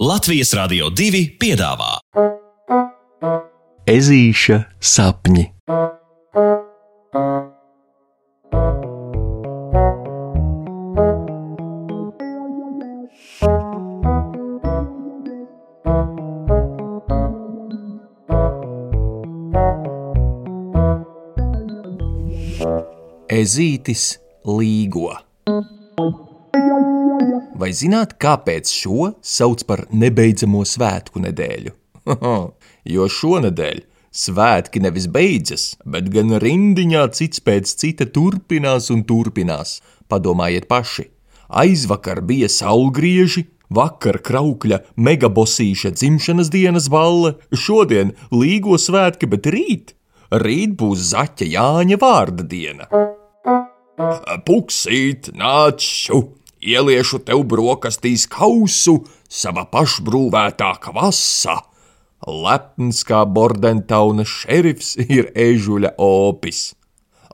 Latvijas Rādio 2 piedāvā Ezīša sapņi. Ezītis līgo. Vai zināt, kāpēc šo sauc par nebeidzamo svētku nedēļu? jo šonadēļ svētki nevis beidzas, bet gan rindiņā cits pēc cita turpinās un turpinās. Padomājiet paši, aizvakar bija saulgrieži, vakar kraukļa megabosīša dzimšanas dienas balle, šodien līgo svētki, bet rīt, rīt būs zaķa Jāņa vārda diena. Puksīt, nāc šo! Ieliešu tev brokastīs kausu, sava pašbrūvētā kvasa, Lepns kā Bordentauna šerifs ir ežuļa opis.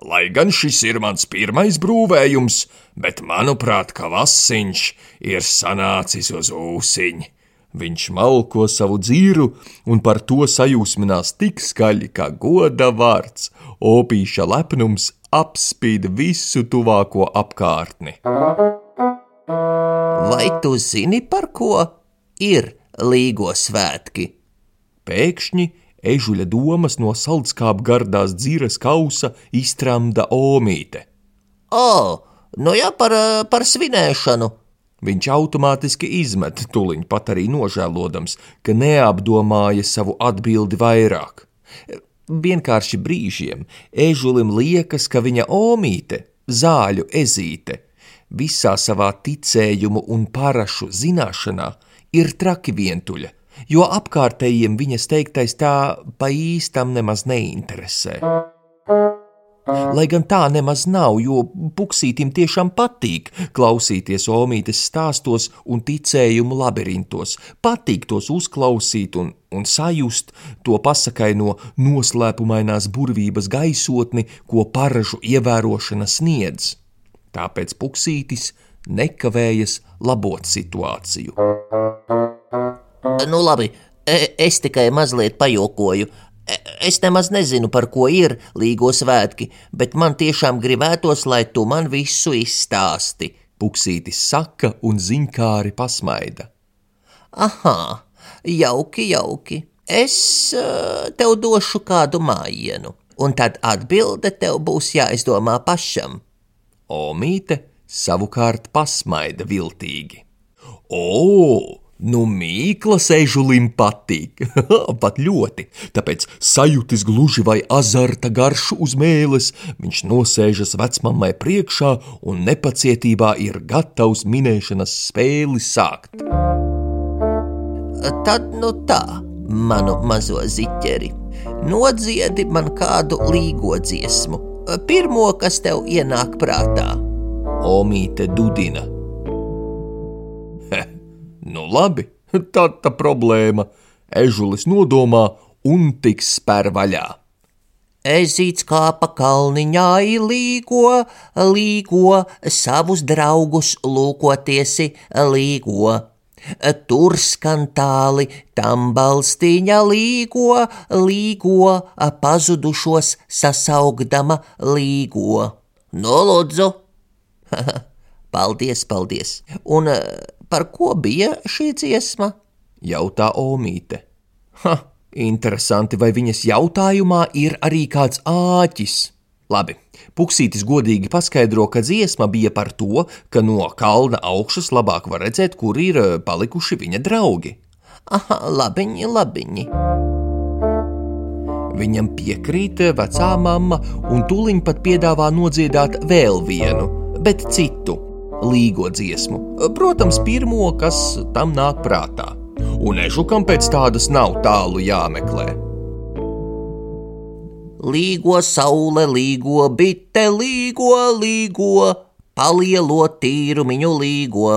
Lai gan šis ir mans pirmais brūvējums, bet manuprāt, ka vasiņš ir sanācis uz ūsiņa. Viņš malko savu dzīru un par to sajūsminās tik skaļi, ka goda vārds, opīša lepnums apspīd visu tuvāko apkārtni. Vai tu zini, par ko ir līgo svētki? Pēkšņi ežuļa domas no saldskāpja gardās dzīves kausa iztramda omīte. O, nu jā, par, par svinēšanu! Viņš automātiski izmet tuliņu pat arī nožēlodams, ka neapdomāja savu atbildi vairāk. Vienkārši brīžiem ežulim liekas, ka viņa omīte, zāļu ezīte, visā savā ticējumu un parašu zināšanā ir traki vientuļa, jo apkārtējiem viņas teiktais tā pa īstam nemaz neinteresē. Lai gan tā nemaz nav, jo puksītim tiešām patīk klausīties omītes stāstos un ticējumu labirintos, patīk tos uzklausīt un, un sajust to pasakaino noslēpumainās burvības gaisotni, ko paražu ievērošana sniedz. Tāpēc puksītis nekavējas labot situāciju. Nu, labi, e, es tikai mazliet pajokoju. E, es nemaz nezinu, par ko ir līgo svētki, bet man tiešām gribētos, lai tu man visu izstāsti. Puksītis saka un ziņkāri pasmaida. Aha, jauki, jauki. Es uh, tev došu kādu mājienu, un tad atbilde tev būs jāizdomā pašam. Omīte savukārt pasmaida viltīgi. O! Nu, mīklas ežulim patīk, pat ļoti, tāpēc sajūtis gluži vai azarta garšu uz mēles, viņš nosēžas vecmamai priekšā un nepacietībā ir gatavs minēšanas spēli sākt. Tad nu tā, manu mazo ziķeri, nodziedi man kādu līgo dziesmu, pirmo, kas tev ienāk prātā. Omīte dudina – Nu labi, tā tā problēma. Ežulis nodomā un tiks spēr vaļā. Ezīts kāpa kalniņā līgo, līgo, savus draugus lūkotiesi līgo. Tur skan tāli, tam balstīņa līgo, līgo, pazudušos sasaugdama līgo. Nolūdzu! paldies, paldies! Un par ko bija šī dziesma? Jautā Omīte. Ha, interesanti, vai viņas jautājumā ir arī kāds āķis. Labi, Puksītis godīgi paskaidro, ka dziesma bija par to, ka no kalna augšas labāk var redzēt, kur ir eh, palikuši viņa draugi. Aha, labiņi, labiņi. Viņam piekrīt eh, vecā mamma un tūliņ pat piedāvā nodziedāt vēl vienu, bet citu līgo dziesmu. Protams, pirmo, kas tam nāk prātā. Un ežukam pēc tādas nav tālu jāmeklē. Līgo saule, līgo bite, līgo, līgo, palielo tīrumiņu līgo.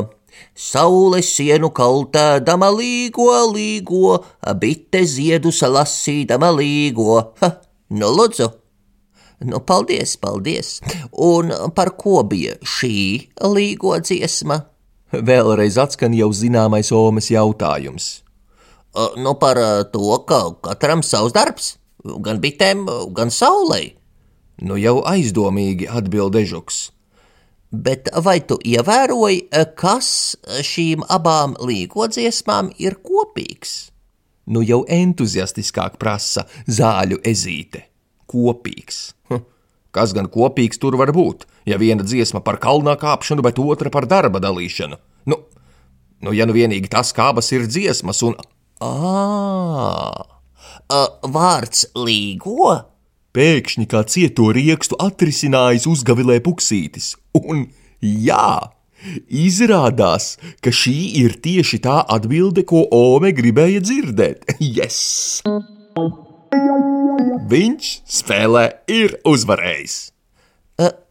Saule sienu kaltēdama līgo, līgo, bite ziedus lasīdama līgo. Ha, nu lūdzu! Nu, paldies, paldies! Un par ko bija šī līgo dziesma? Vēlreiz atskan jau zināmais Omas jautājums. Uh, nu, par uh, to, ka katram savs darbs, gan bitēm, gan saulei. Nu jau aizdomīgi atbild Ežuks. Bet vai tu ievēroji, kas šīm abām līgodziesmām ir kopīgs? Nu jau entuziastiskāk prasa zāļu ezīte. Kopīgs. Hm. Kas gan kopīgs tur var būt? Ja viena dziesma par kalnā kāpšanu, bet otra par darba dalīšanu. Nu, nu ja nu vienīgi tas, kā abas ir dziesmas, un. Ā, vārds līgo? Pēkšņi kā cieto riekstu atrisinājis uzgavilē puksītis, un jā, izrādās, ka šī ir tieši tā atbilde, ko Ome gribēja dzirdēt. Yes! Viņš spēlē ir uzvarējis.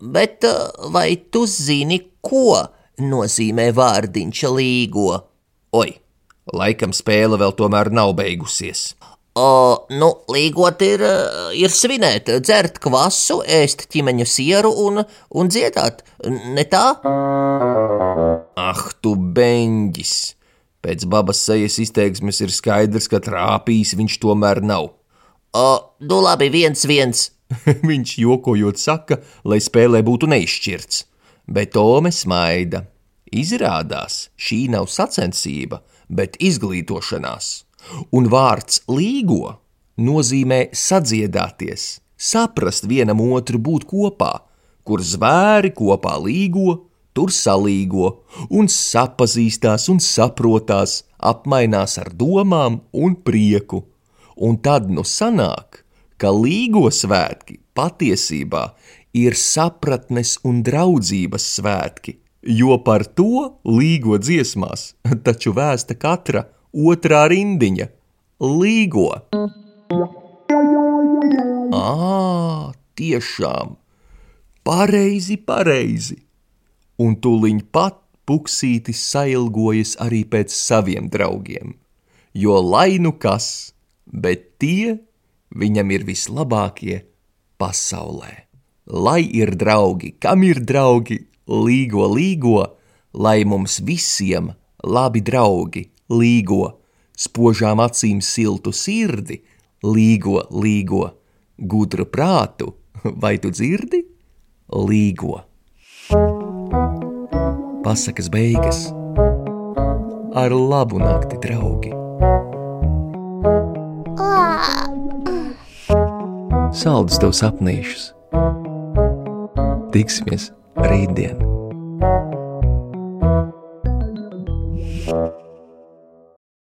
Bet vai tu zini, ko nozīmē vārdiņš līgo? Oi, laikam spēle vēl tomēr nav beigusies. O, nu, līgot ir, ir svinēt, dzert kvasu, ēst ķimeņa sieru un, un dziedāt, ne tā? Ah, tu beņģis! Pēc babas sejas izteiksmes ir skaidrs, ka trāpījis viņš tomēr nav. O, nu labi, viens, viens. viņš jokojot saka, lai spēlē būtu neizšķirts, bet Tome smaida. Izrādās, šī nav sacensība, bet izglītošanās. Un vārds līgo nozīmē sadziedāties, saprast vienam otru, būt kopā, kur zvēri kopā līgo, tur salīgo. Un sapazīstās un saprotās, apmainās ar domām un prieku. Un tad nu sanāk, ka līgo svētki patiesībā ir sapratnes un draudzības svētki, jo par to līgo dziesmās taču vēsta katra otrā rindiņa - līgo. Ā, tiešām, pareizi, pareizi. Un tūliņ pat puksītis sailgojas arī pēc saviem draugiem, jo lai nu kas, bet tie viņam ir vislabākie pasaulē. Lai ir draugi, kam ir draugi, līgo, līgo, lai mums visiem labi draugi līgo, spožām acīm siltu sirdi, līgo, līgo, gudru prātu, vai tu dzirdi? Līgo. Pasakas beigas ar labu nakti, draugi! Saldus tev sapnīšus! Tiksimies Radiant.